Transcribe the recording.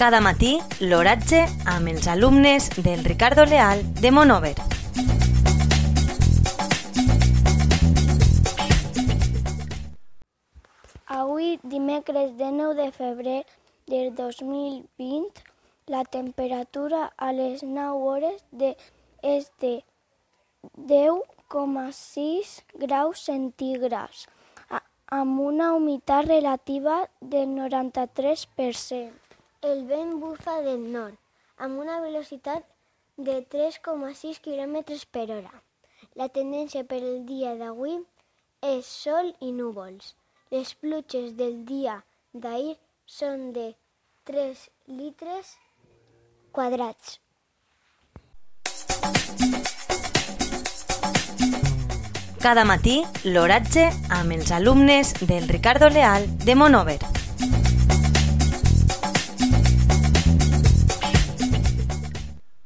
Cada matí, l'oratge amb els alumnes del Ricardo Leal de Monover. Avui, dimecres de 9 de febrer del 2020, la temperatura a les 9 hores de, és de 10,6 graus centígrads, amb una humitat relativa del 93%. El vent bufa del nord, amb una velocitat de 3,6 km per hora. La tendència per el dia d'avui és sol i núvols. Les pluges del dia d'ahir són de 3 litres quadrats. Cada matí, l'oratge amb els alumnes del Ricardo Leal de Monover.